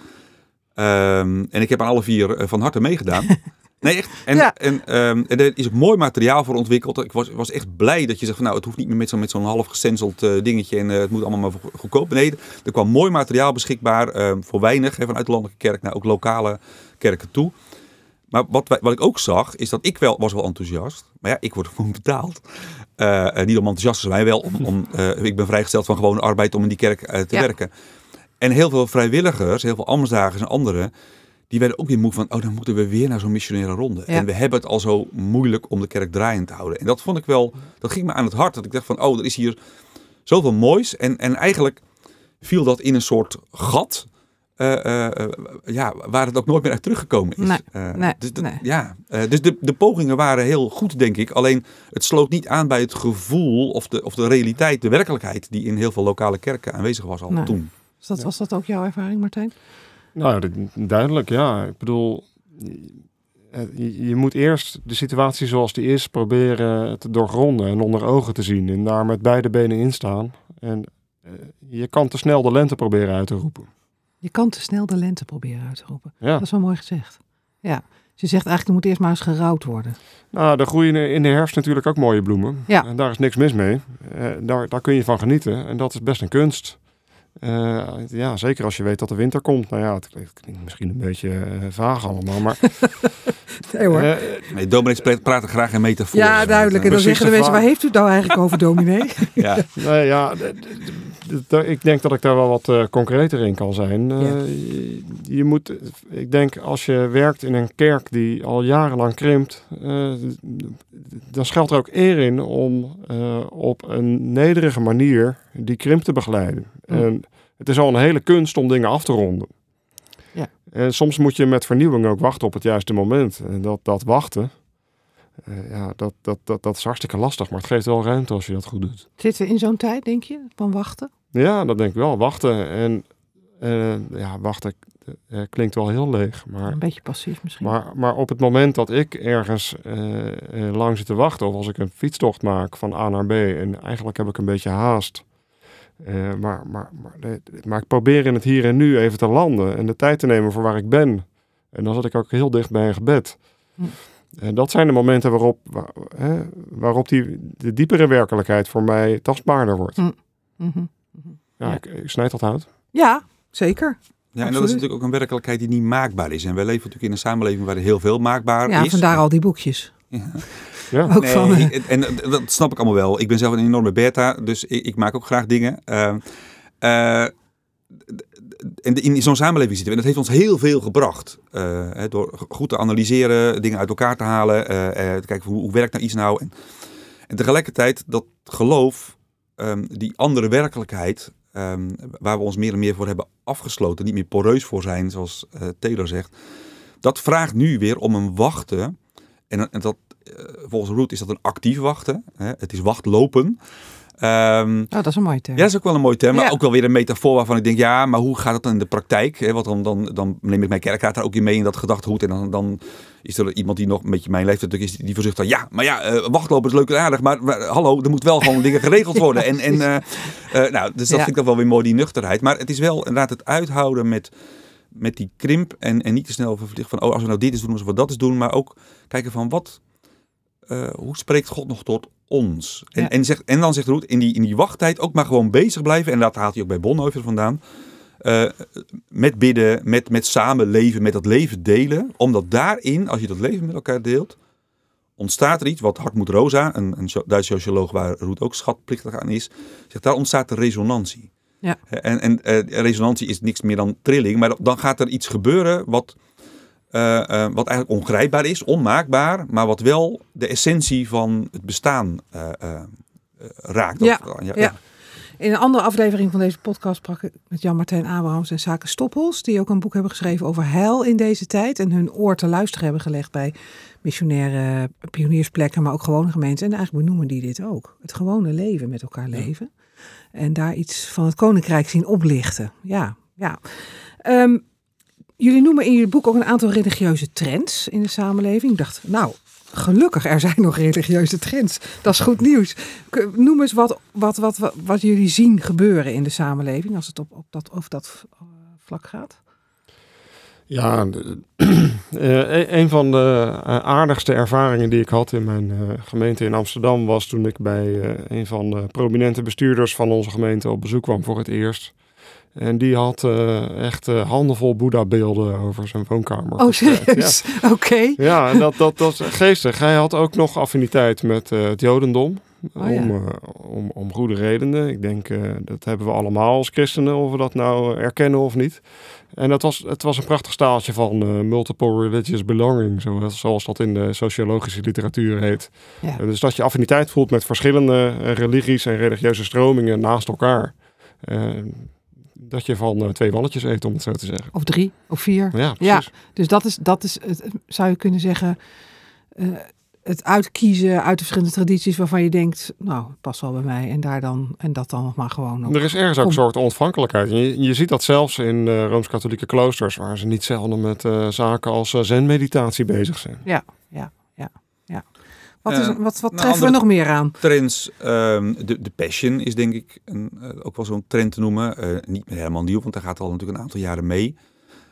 Um, en ik heb aan alle vier uh, van harte meegedaan. Nee, echt. En, ja. en, um, en er is ook mooi materiaal voor ontwikkeld. Ik was, was echt blij dat je zegt van nou, het hoeft niet meer met zo'n half gestenceld uh, dingetje en uh, het moet allemaal maar goedkoop. Nee, er kwam mooi materiaal beschikbaar uh, voor weinig, hè, vanuit de landelijke kerk naar ook lokale kerken toe. Maar wat, wat ik ook zag, is dat ik wel was wel enthousiast. Maar ja, ik word gewoon betaald. Uh, niet om enthousiast te zijn, wel om, om uh, ik ben vrijgesteld van gewone arbeid om in die kerk uh, te ja. werken. En heel veel vrijwilligers, heel veel ambtsdagers en anderen, die werden ook weer moe van, oh dan moeten we weer naar zo'n missionaire ronde. Ja. En we hebben het al zo moeilijk om de kerk draaiend te houden. En dat vond ik wel, dat ging me aan het hart. Dat ik dacht van, oh er is hier zoveel moois. En, en eigenlijk viel dat in een soort gat. Uh, uh, uh, ja, waar het ook nooit meer uit teruggekomen is. Nee, nee, dus de, nee. ja, dus de, de pogingen waren heel goed, denk ik. Alleen het sloot niet aan bij het gevoel of de, of de realiteit, de werkelijkheid... die in heel veel lokale kerken aanwezig was al nee. toen. Dus dat, was dat ook jouw ervaring, Martijn? Nou, duidelijk, ja. Ik bedoel, je, je, moet eerst de situatie zoals die is proberen te doorgronden en onder ogen te zien. En daar met beide benen in staan. En je kan te snel de lente proberen uit te roepen. Je kan te snel de lente proberen uit te roepen. Ja. Dat is wel mooi gezegd. Ja. Dus je zegt eigenlijk, er moet eerst maar eens gerouwd worden. Nou, er groeien in de herfst natuurlijk ook mooie bloemen. Ja. En daar is niks mis mee. Uh, daar, daar kun je van genieten. En dat is best een kunst. Uh, ja, zeker als je weet dat de winter komt. Nou ja, het klinkt misschien een beetje uh, vaag allemaal, maar... nee hoor. Uh, nee, dominees praten graag in metafoor. Ja, duidelijk. En dan zeggen de mensen, waar heeft u het nou eigenlijk over, dominee? ja. Nee, ja, ik denk dat ik daar wel wat concreter in kan zijn. Ja. Je, je, moet, ik denk als je werkt in een kerk die al jarenlang krimpt, dan schuilt er ook eer in om op een nederige manier die krimp te begeleiden. Hm. En het is al een hele kunst om dingen af te ronden. Ja. En soms moet je met vernieuwing ook wachten op het juiste moment. En dat, dat wachten, uh, ja, dat, dat, dat, dat is hartstikke lastig. Maar het geeft wel ruimte als je dat goed doet. Zitten we in zo'n tijd, denk je, van wachten? Ja, dat denk ik wel. Wachten. En uh, ja, wachten uh, klinkt wel heel leeg. Maar, een beetje passief misschien. Maar, maar op het moment dat ik ergens lang zit te wachten... of als ik een fietstocht maak van A naar B... en eigenlijk heb ik een beetje haast... Uh, maar, maar, maar, maar, ik probeer in het hier en nu even te landen en de tijd te nemen voor waar ik ben. En dan zat ik ook heel dicht bij een gebed. Hm. En dat zijn de momenten waarop, waar, hè, waarop die, de diepere werkelijkheid voor mij tastbaarder wordt. Hm. Mm -hmm. Ja, ja. Ik, ik, snijd dat uit. Ja, zeker. Ja, en dat is natuurlijk ook een werkelijkheid die niet maakbaar is. En wij leven natuurlijk in een samenleving waar er heel veel maakbaar ja, is. vandaar al die boekjes. Ja. Ja. Ook nee, van, en, en, dat snap ik allemaal wel. Ik ben zelf een enorme beta, dus ik, ik maak ook graag dingen. Uh, uh, en in zo'n samenleving zitten we. En dat heeft ons heel veel gebracht. Uh, hè, door goed te analyseren, dingen uit elkaar te halen. te kijken hoe, hoe werkt nou iets nou. En, en tegelijkertijd dat geloof, um, die andere werkelijkheid... Um, waar we ons meer en meer voor hebben afgesloten. Niet meer poreus voor zijn, zoals Taylor zegt. Dat vraagt nu weer om een wachten. En, en dat, volgens Root is dat een actief wachten. Hè? Het is wachtlopen. Um, oh, dat is een mooie term. Ja, dat is ook wel een mooi term. Maar Ja. ook wel weer een metafoor waarvan ik denk, ja, maar hoe gaat het dan in de praktijk? Hè? Want dan, dan, dan neem ik mijn kerkraad daar ook in mee in dat gedachtegoed. En dan, dan is er iemand die nog een beetje mijn leeftijd is, die verzucht dan, ja, maar ja, uh, wachtlopen is leuk en aardig. Maar, maar, hallo, er moet wel gewoon dingen geregeld worden. En, en uh, uh, nou, dus dat Ja. vind ik dan wel weer mooi, die nuchterheid. Maar het is wel inderdaad het uithouden met, met die krimp. En, en niet te snel verplicht van, oh, als we nou dit eens doen, als we dat eens doen. Maar ook kijken van, wat, uh, hoe spreekt God nog tot ons? En, Ja. en, zegt, en dan zegt Roet, in die, in die wachttijd ook maar gewoon bezig blijven. En dat haalt hij ook bij Bonhoeffer vandaan. Uh, met bidden, met, met samenleven, met dat leven delen. Omdat daarin, als je dat leven met elkaar deelt, ontstaat er iets wat Hartmut Rosa, een, een Duitse socioloog waar Roet ook schatplichtig aan is, zegt daar ontstaat de resonantie. Ja. En, en uh, resonantie is niks meer dan trilling, maar dan gaat er iets gebeuren wat, uh, uh, wat eigenlijk ongrijpbaar is, onmaakbaar, maar wat wel de essentie van het bestaan uh, raakt. Ja, Of, ja. In een andere aflevering van deze podcast sprak ik met Jan-Martijn Abrahams en Zaken Stoppels, die ook een boek hebben geschreven over heil in deze tijd en hun oor te luisteren hebben gelegd bij missionaire pioniersplekken, maar ook gewone gemeenten. En eigenlijk benoemen die dit ook. Het gewone leven met elkaar leven. En daar iets van het koninkrijk zien oplichten. Ja, ja. Um, jullie noemen in jullie boek ook een aantal religieuze trends in de samenleving. Ik dacht, nou, gelukkig, er zijn nog religieuze trends. Dat is goed nieuws. Noem eens wat, wat, wat, wat, jullie zien gebeuren in de samenleving als het op, op dat, over dat uh, vlak gaat. Ja, uh, een van de uh, aardigste ervaringen die ik had in mijn gemeente in Amsterdam was toen ik bij eh, een van de prominente bestuurders van onze gemeente op bezoek kwam voor het eerst. En die had uh, echt uh, handenvol Boeddha-beelden over zijn woonkamer. Oh, serieus? Ja, Oké. Okay. Ja, en dat, dat, dat is geestig. Hij had ook nog affiniteit met uh, het Jodendom. Oh, om, ja. om, om goede redenen. Ik denk, dat hebben we allemaal als christenen, of we dat nou erkennen of niet. En dat was, het was een prachtig staaltje van multiple religious belonging, zoals, dat in de sociologische literatuur heet. Ja. dus dat je affiniteit voelt met verschillende religies en religieuze stromingen naast elkaar dat je van uh, twee walletjes eet, om het zo te zeggen. Of drie, of vier. Ja, ja dus dat is, dat is, zou je kunnen zeggen, uh, het uitkiezen uit de verschillende tradities waarvan je denkt, nou, het past wel bij mij. En daar dan en dat dan nog maar gewoon. Ook. Er is ergens ook een soort ontvankelijkheid. Je, je ziet dat zelfs in uh, rooms-katholieke kloosters, waar ze niet zelden met uh, zaken als zen-meditatie bezig zijn. Ja, ja, ja. Wat, is, wat, wat treffen we nog meer aan? Trends, um, de, de passion is denk ik een, ook wel zo'n trend te noemen. niet helemaal nieuw, want daar gaat al natuurlijk een aantal jaren mee.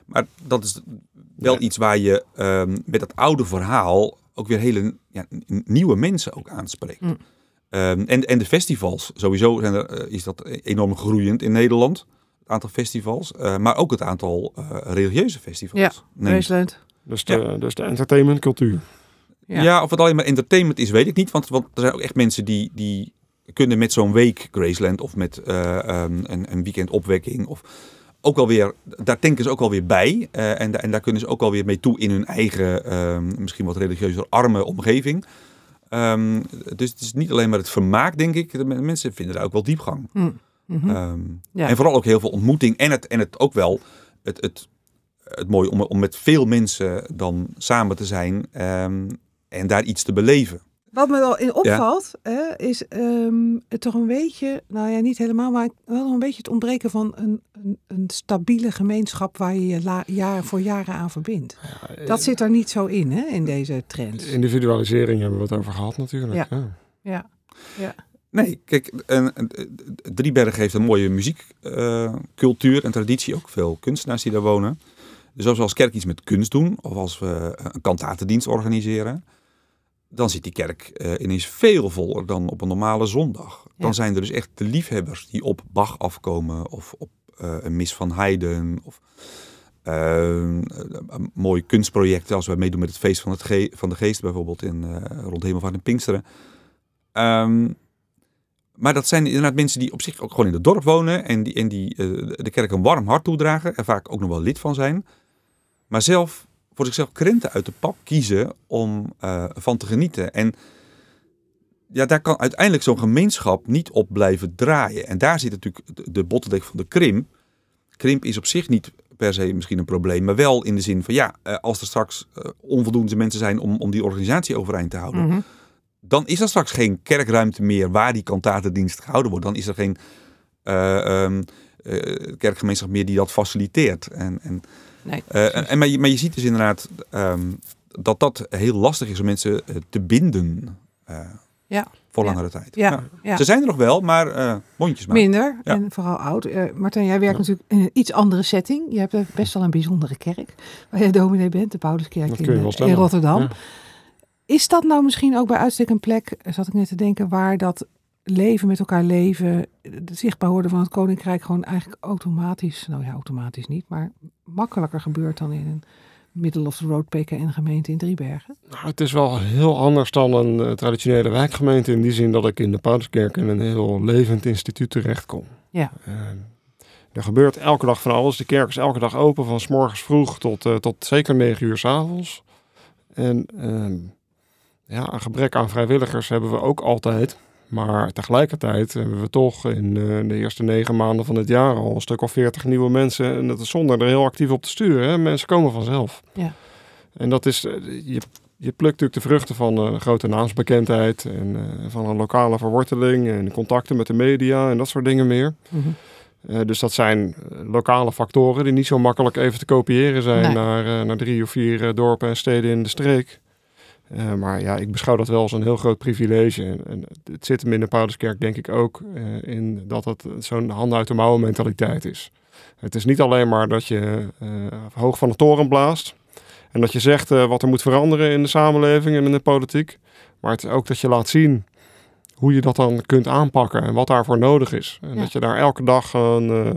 Maar dat is wel ja. iets waar je um, met dat oude verhaal ook weer hele ja, nieuwe mensen ook aanspreekt. Mm. Um, en, en de festivals, sowieso zijn er, uh, is dat enorm groeiend in Nederland. Het aantal festivals, uh, maar ook het aantal uh, religieuze festivals. Ja, Graceland. Dus de, ja. dus de entertainmentcultuur. Ja. ja, of het alleen maar entertainment is, weet ik niet. Want, want er zijn ook echt mensen die, die kunnen met zo'n week Graceland of met um, een, een weekend opwekking of ook alweer, daar denken ze ook alweer bij. Uh, en, en daar kunnen ze ook alweer mee toe in hun eigen, um, misschien wat religieuzer arme omgeving. Um, dus het is niet alleen maar het vermaak, denk ik. De mensen vinden daar ook wel diepgang. Mm. Mm -hmm. um, ja. En vooral ook heel veel ontmoeting. En het, en het ook wel het, het, het mooie om, om met veel mensen dan samen te zijn en daar iets te beleven. Wat me wel in opvalt, ja. hè, is um, het toch een beetje, nou ja, niet helemaal, maar wel een beetje het ontbreken van een, een, een stabiele gemeenschap waar je je la, jaar voor jaren aan verbindt. Ja, dat zit er niet zo in, hè, in deze trends. Individualisering hebben we het over gehad natuurlijk. Ja, ja. ja. ja. Nee, kijk, een, een, Drieberg heeft een mooie muziekcultuur uh, en traditie, ook veel kunstenaars die daar wonen. Dus als we als kerk iets met kunst doen, of als we een kantatendienst organiseren, dan zit die kerk uh, ineens veel voller dan op een normale zondag. Dan zijn er dus echt de liefhebbers die op Bach afkomen of op uh, een mis van Haydn of uh, een mooi kunstproject als wij meedoen met het feest van, het ge van de geest bijvoorbeeld in, rond Hemelvaart en Pinksteren. Um, maar dat zijn inderdaad mensen die op zich ook gewoon in het dorp wonen en die, en die de kerk een warm hart toedragen en vaak ook nog wel lid van zijn. Maar zelf voor zichzelf krenten uit de pap kiezen om uh, van te genieten. En ja, daar kan uiteindelijk zo'n gemeenschap niet op blijven draaien. En daar zit natuurlijk de, de bottleneck van de krimp. Krimp is op zich niet per se misschien een probleem, maar wel in de zin van ja, uh, als er straks uh, onvoldoende mensen zijn om, om die organisatie overeind te houden, mm -hmm. dan is er straks geen kerkruimte meer waar die kantatendienst gehouden wordt. Dan is er geen um, kerkgemeenschap meer die dat faciliteert. En, en Nee, uh, en, maar, je, maar je ziet dus inderdaad um, dat dat heel lastig is om mensen uh, te binden. Uh, ja. Voor langere tijd. Ja. Ja. Ze zijn er nog wel, maar mondjes maar. Minder en vooral oud. Martijn, jij werkt natuurlijk in een iets andere setting. Je hebt best wel een bijzondere kerk waar je dominee bent, de Pauluskerk in, in Rotterdam. Is dat nou misschien ook bij uitstek een plek, zat ik net te denken, waar dat leven met elkaar leven, zichtbaar worden van het koninkrijk gewoon eigenlijk automatisch, nou ja, automatisch niet, maar makkelijker gebeurt dan in een middle of the road PKN gemeente in Driebergen? Nou, het is wel heel anders dan een uh, traditionele wijkgemeente in die zin dat ik in de Pauluskerk in een heel levend instituut terechtkom. Ja. Uh, er gebeurt elke dag van alles. De kerk is elke dag open van s morgens vroeg tot, uh, tot zeker negen uur s avonds. En ja, een gebrek aan vrijwilligers hebben we ook altijd. Maar tegelijkertijd hebben we toch in uh, de eerste negen maanden van het jaar al een stuk of veertig nieuwe mensen. En dat is zonder er heel actief op te sturen. Hè? Mensen komen vanzelf. Ja. En dat is, je, je plukt natuurlijk de vruchten van uh, grote naamsbekendheid en uh, van een lokale verworteling en contacten met de media en dat soort dingen meer. Mm -hmm. Uh, dus dat zijn lokale factoren die niet zo makkelijk even te kopiëren zijn nee. naar, naar drie of vier dorpen en steden in de streek. Uh, maar ja, ik beschouw dat wel als een heel groot privilege. En, en het zit hem in de Pauluskerk denk ik ook uh, in dat het zo'n handen uit de mouwen mentaliteit is. Het is niet alleen maar dat je uh, hoog van de toren blaast en dat je zegt wat er moet veranderen in de samenleving en in de politiek. Maar het is ook dat je laat zien hoe je dat dan kunt aanpakken en wat daarvoor nodig is. En ja. dat je daar elke dag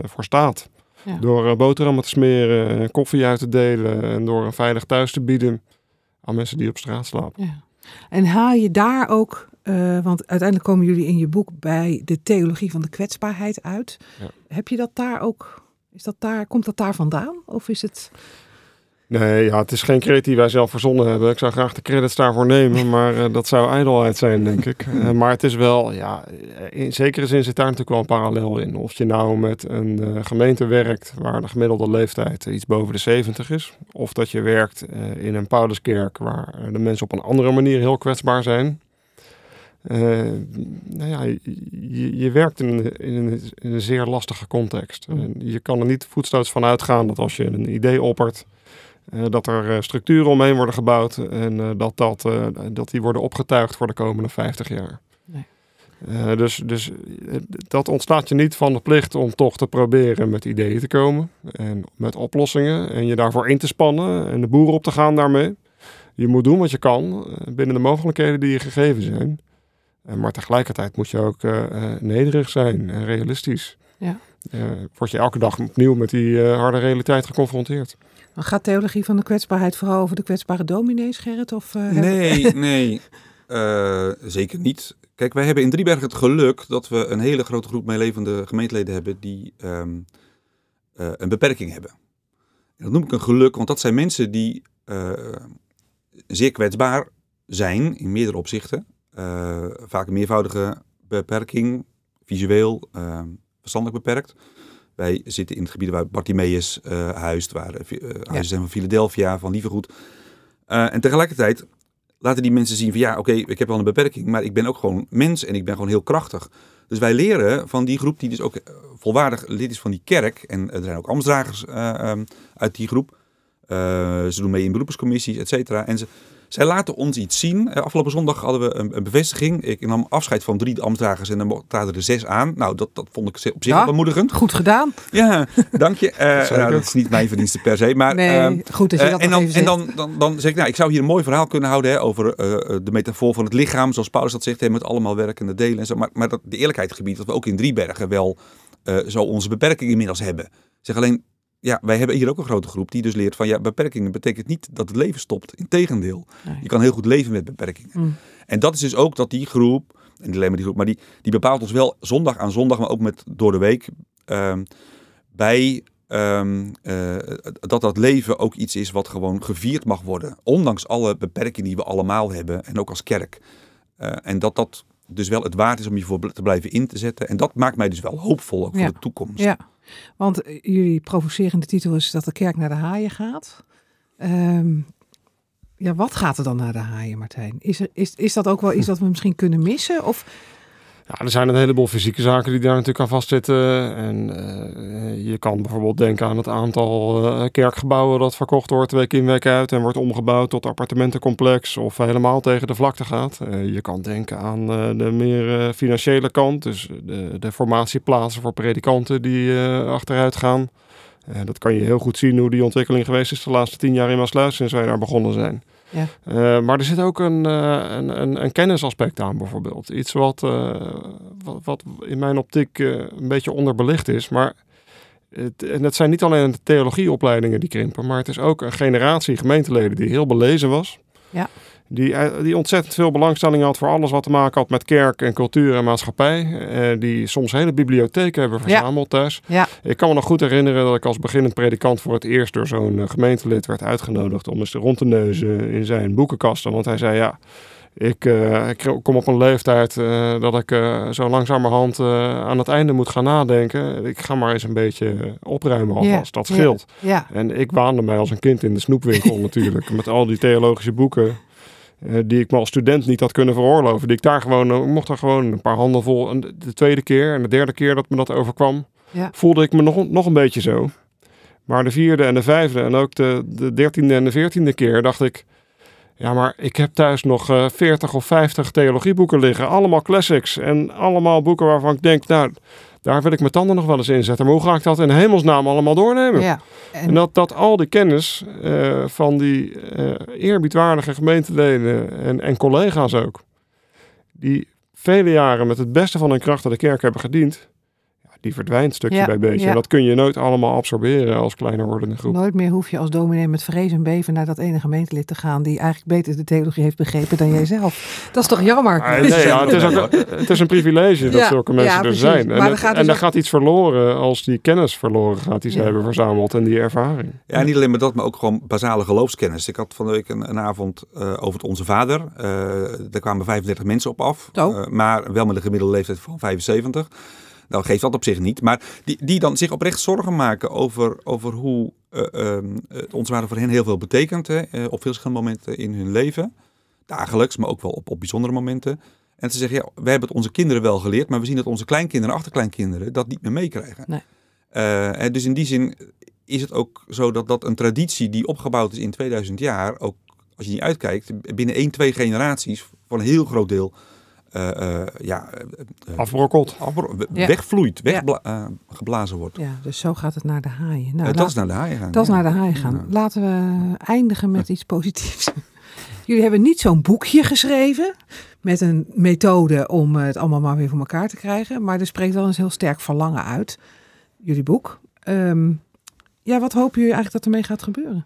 voor staat. Ja. Door boterhammen te smeren, koffie uit te delen en door een veilig thuis te bieden aan mensen die op straat slapen. Ja. En haal je daar ook, uh, want uiteindelijk komen jullie in je boek bij de theologie van de kwetsbaarheid uit. Ja. Heb je dat daar ook, is dat daar, komt dat daar vandaan? Of is het... Nee, ja, het is geen credit die wij zelf verzonnen hebben. Ik zou graag de credits daarvoor nemen, maar uh, dat zou ijdelheid zijn, denk ik. Uh, maar het is wel, ja, in zekere zin zit daar natuurlijk wel een parallel in. Of je nou met een uh, gemeente werkt waar de gemiddelde leeftijd iets boven de 70 is. Of dat je werkt in een Pauluskerk waar de mensen op een andere manier heel kwetsbaar zijn. nou ja, je, je werkt in, in, een, in, een, zeer lastige context. En je kan er niet voetstoots van uitgaan dat als je een idee oppert dat er uh, structuren omheen worden gebouwd en uh, dat, dat, dat die worden opgetuigd voor de komende 50 jaar. Nee. dus, dus dat ontstaat je niet van de plicht om toch te proberen met ideeën te komen en met oplossingen en je daarvoor in te spannen en de boeren op te gaan daarmee. Je moet doen wat je kan binnen de mogelijkheden die je gegeven zijn. maar tegelijkertijd moet je ook nederig zijn en realistisch. Ja. word je elke dag opnieuw met die harde realiteit geconfronteerd. Gaat theologie van de kwetsbaarheid vooral over de kwetsbare dominees, Gerrit? Of, uh, nee, nee, uh, zeker niet. Kijk, wij hebben in Driebergen het geluk dat we een hele grote groep meelevende gemeenteleden hebben die um, uh, een beperking hebben. En dat noem ik een geluk, want dat zijn mensen die zeer kwetsbaar zijn in meerdere opzichten. vaak een meervoudige beperking, visueel, verstandelijk beperkt. Wij zitten in het gebied waar Bartimeus uh, huist, waar uh, huizen zijn van Philadelphia, van Lievergoed. En tegelijkertijd laten die mensen zien van ja, oké, ik heb wel een beperking, maar ik ben ook gewoon mens en ik ben gewoon heel krachtig. Dus wij leren van die groep die dus ook volwaardig lid is van die kerk. En er zijn ook ambtsdragers um, uit die groep. ze doen mee in beroepscommissies, et cetera. En ze, zij laten ons iets zien. Eh, afgelopen zondag hadden we een, een bevestiging. Ik nam afscheid van drie ambtsdragers en dan traden er zes aan. Nou, dat, dat vond ik op zich ja, bemoedigend. Goed gedaan. Ja, dank je. Uh, nou, dat is niet mijn verdienste per se. Maar, nee, uh, goed dat je dat uh, en dan, en dan, dan, dan, zeg ik, nou, ik zou hier een mooi verhaal kunnen houden hè, over de metafoor van het lichaam. Zoals Paulus dat zegt, hè, met allemaal werkende delen en zo. Maar, maar dat, de eerlijkheid gebied dat we ook in Driebergen wel zo onze beperkingen inmiddels hebben. Zeg alleen, ja, wij hebben hier ook een grote groep die dus leert van ja, beperkingen betekent niet dat het leven stopt. Integendeel, nee. je kan heel goed leven met beperkingen. Mm. En dat is dus ook dat die groep, en niet alleen maar die groep, maar die, die bepaalt ons wel zondag aan zondag, maar ook met door de week um, bij um, uh, dat dat leven ook iets is wat gewoon gevierd mag worden. Ondanks alle beperkingen die we allemaal hebben en ook als kerk. Uh, en dat dat dus wel het waard is om je voor te blijven in te zetten. En dat maakt mij dus wel hoopvol ook ja. voor de toekomst. Ja. Want eh, jullie provocerende titel is dat de kerk naar de haaien gaat. Um, ja, wat gaat er dan naar de haaien, Martijn? Is, er, is, is dat ook wel iets dat we misschien kunnen missen? Of er zijn een heleboel fysieke zaken die daar natuurlijk aan vastzitten. En uh, je kan bijvoorbeeld denken aan het aantal uh, kerkgebouwen dat verkocht wordt week in week uit en wordt omgebouwd tot appartementencomplex of helemaal tegen de vlakte gaat. Uh, je kan denken aan de meer financiële kant, dus de, de formatieplaatsen voor predikanten die achteruit gaan. dat kan je heel goed zien hoe die ontwikkeling geweest is de laatste tien jaar in Maasluis sinds wij daar begonnen zijn. Ja. Uh, maar er zit ook een, uh, een, een, een, kennisaspect aan, bijvoorbeeld. Iets wat, uh, wat, wat, in mijn optiek een beetje onderbelicht is. Maar het, en het zijn niet alleen de theologieopleidingen die krimpen, maar het is ook een generatie gemeenteleden die heel belezen was. Ja. Die, eh, die ontzettend veel belangstelling had voor alles wat te maken had met kerk en cultuur en maatschappij. Eh, die soms hele bibliotheken hebben verzameld thuis. Ja. Ik kan me nog goed herinneren dat ik als beginnend predikant voor het eerst door zo'n uh, gemeentelid werd uitgenodigd om eens rond te neuzen in zijn boekenkasten. Want hij zei ja, ik, uh, ik kom op een leeftijd uh, dat ik uh, zo langzamerhand aan het einde moet gaan nadenken. Ik ga maar eens een beetje opruimen alvast. Yeah. Dat scheelt. Yeah. Yeah. En ik waande mij als een kind in de snoepwinkel natuurlijk. Met al die theologische boeken. Uh, die ik me als student niet had kunnen veroorloven. Die ik daar gewoon, uh, mocht er gewoon een paar handen vol. En de tweede keer en de derde keer dat me dat overkwam, ja. voelde ik me nog, nog een beetje zo. Maar de vierde en de vijfde en ook de, de dertiende en de veertiende keer dacht ik... Ja, maar ik heb thuis nog uh, 40 of 50 theologieboeken liggen. Allemaal classics en allemaal boeken waarvan ik denk... nou daar wil ik mijn tanden nog wel eens in zetten. Maar hoe ga ik dat in hemelsnaam allemaal doornemen? Ja, en... dat, dat al die kennis uh, van die uh, eerbiedwaardige gemeenteleden en, en collega's ook, die vele jaren met het beste van hun krachten de kerk hebben gediend, die verdwijnt stukje bij beetje. En dat kun je nooit allemaal absorberen als kleiner wordende groep. Nooit meer hoef je als dominee met vrees en beven naar dat ene gemeentelid te gaan die eigenlijk beter de theologie heeft begrepen dan jijzelf. Dat is toch jammer? Ah, nee, ja, het, is ook, het is een privilege dat zulke mensen er zijn. En, maar gaat en dus gaat iets verloren als die kennis verloren gaat die ze hebben verzameld en die ervaring. Ja, niet alleen maar dat, maar ook gewoon basale geloofskennis. Ik had van de week een, een avond uh, over het Onze Vader. Uh, daar kwamen 35 mensen op af, uh, maar wel met een gemiddelde leeftijd van 75. Nou, geeft dat op zich niet. Maar die, die dan zich oprecht zorgen maken over, over hoe uh, uh, het Vader voor hen heel veel betekent. Hè, op veel verschillende momenten in hun leven. Dagelijks, maar ook wel op, op bijzondere momenten. En ze zeggen, ja, we hebben het onze kinderen wel geleerd, maar we zien dat onze kleinkinderen en achterkleinkinderen dat niet meer meekrijgen. Nee. Uh, dus in die zin is het ook zo dat dat een traditie die opgebouwd is in 2000 jaar, ook als je niet uitkijkt, binnen één, twee generaties voor een heel groot deel uh, uh, ja, afbrokkeld, wegvloeit, weggeblazen wordt. Ja, dus zo gaat het naar de haaien. Nou, dat is naar de haaien gaan. Dat is naar de haaien gaan. Laten we eindigen met iets positiefs. Jullie hebben niet zo'n boekje geschreven met een methode om het allemaal maar weer voor elkaar te krijgen, maar er spreekt wel eens heel sterk verlangen uit. Jullie boek. Um, ja, wat hopen jullie eigenlijk dat ermee gaat gebeuren?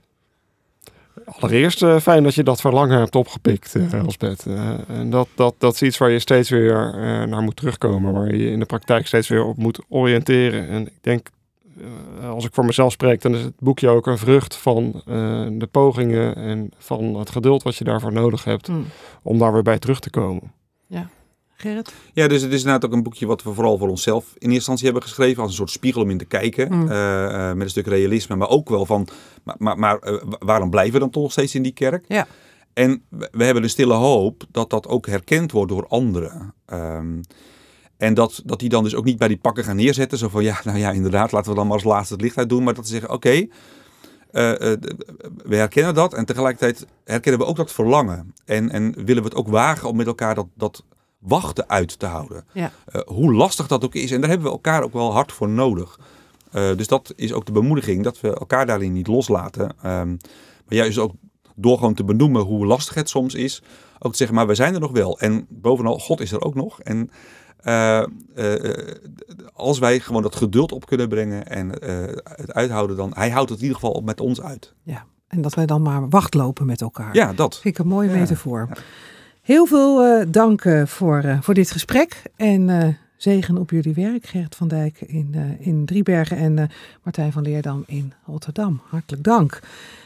Allereerst uh, fijn dat je dat verlangen hebt opgepikt, uh, Elsbeth. Uh, en dat, dat, dat is iets waar je steeds weer naar moet terugkomen, waar je in de praktijk steeds weer op moet oriënteren. En ik denk, als ik voor mezelf spreek, dan is het boekje ook een vrucht van de pogingen en van het geduld wat je daarvoor nodig hebt mm. om daar weer bij terug te komen. Ja. Gerrit? Ja, dus het is inderdaad ook een boekje wat we vooral voor onszelf in eerste instantie hebben geschreven. Als een soort spiegel om in te kijken. Mm. Uh, uh, met een stuk realisme. Maar ook wel van, maar, maar, maar uh, waarom blijven we dan toch nog steeds in die kerk? Ja. En we hebben de stille hoop dat dat ook herkend wordt door anderen. Um, en dat, dat die dan dus ook niet bij die pakken gaan neerzetten. Zo van, ja, nou ja, inderdaad, laten we dan maar als laatste het licht uit doen. Maar dat ze zeggen, oké, okay, we herkennen dat. En tegelijkertijd herkennen we ook dat verlangen. En, en willen we het ook wagen om met elkaar dat, dat wachten uit te houden. Ja. Uh, hoe lastig dat ook is. En daar hebben we elkaar ook wel hard voor nodig. Uh, dus dat is ook de bemoediging, dat we elkaar daarin niet loslaten. Um, maar juist ook door gewoon te benoemen hoe lastig het soms is. Ook te zeggen, maar we zijn er nog wel. En bovenal, God is er ook nog. En uh, als wij gewoon dat geduld op kunnen brengen en het uithouden, dan hij houdt het in ieder geval met ons uit. Ja, en dat wij dan maar wachtlopen met elkaar. Ja, dat. Vind ik een mooie ja. metafoor. Ja. Heel veel uh, dank uh, voor, uh, voor dit gesprek en zegen op jullie werk. Gert van Dijk in, in Driebergen en Martijn van Leerdam in Rotterdam. Hartelijk dank.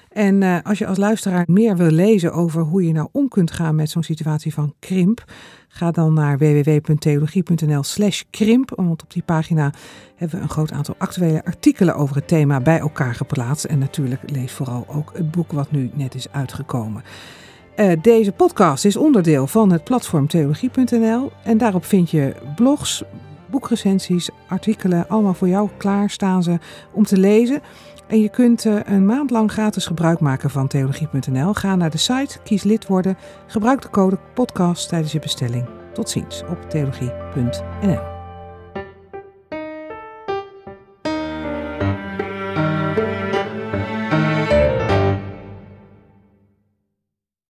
En als je als luisteraar meer wil lezen over hoe je nou om kunt gaan met zo'n situatie van krimp, ga dan naar www.theologie.nl slash krimp. Want op die pagina hebben we een groot aantal actuele artikelen over het thema bij elkaar geplaatst. En natuurlijk lees vooral ook het boek wat nu net is uitgekomen. Uh, deze podcast is onderdeel van het platform theologie.nl en daarop vind je blogs, boekrecensies, artikelen, allemaal voor jou klaar staan ze om te lezen. En je kunt uh, een maand lang gratis gebruik maken van theologie.nl. Ga naar de site, kies lid worden, gebruik de code podcast tijdens je bestelling. Tot ziens op theologie.nl.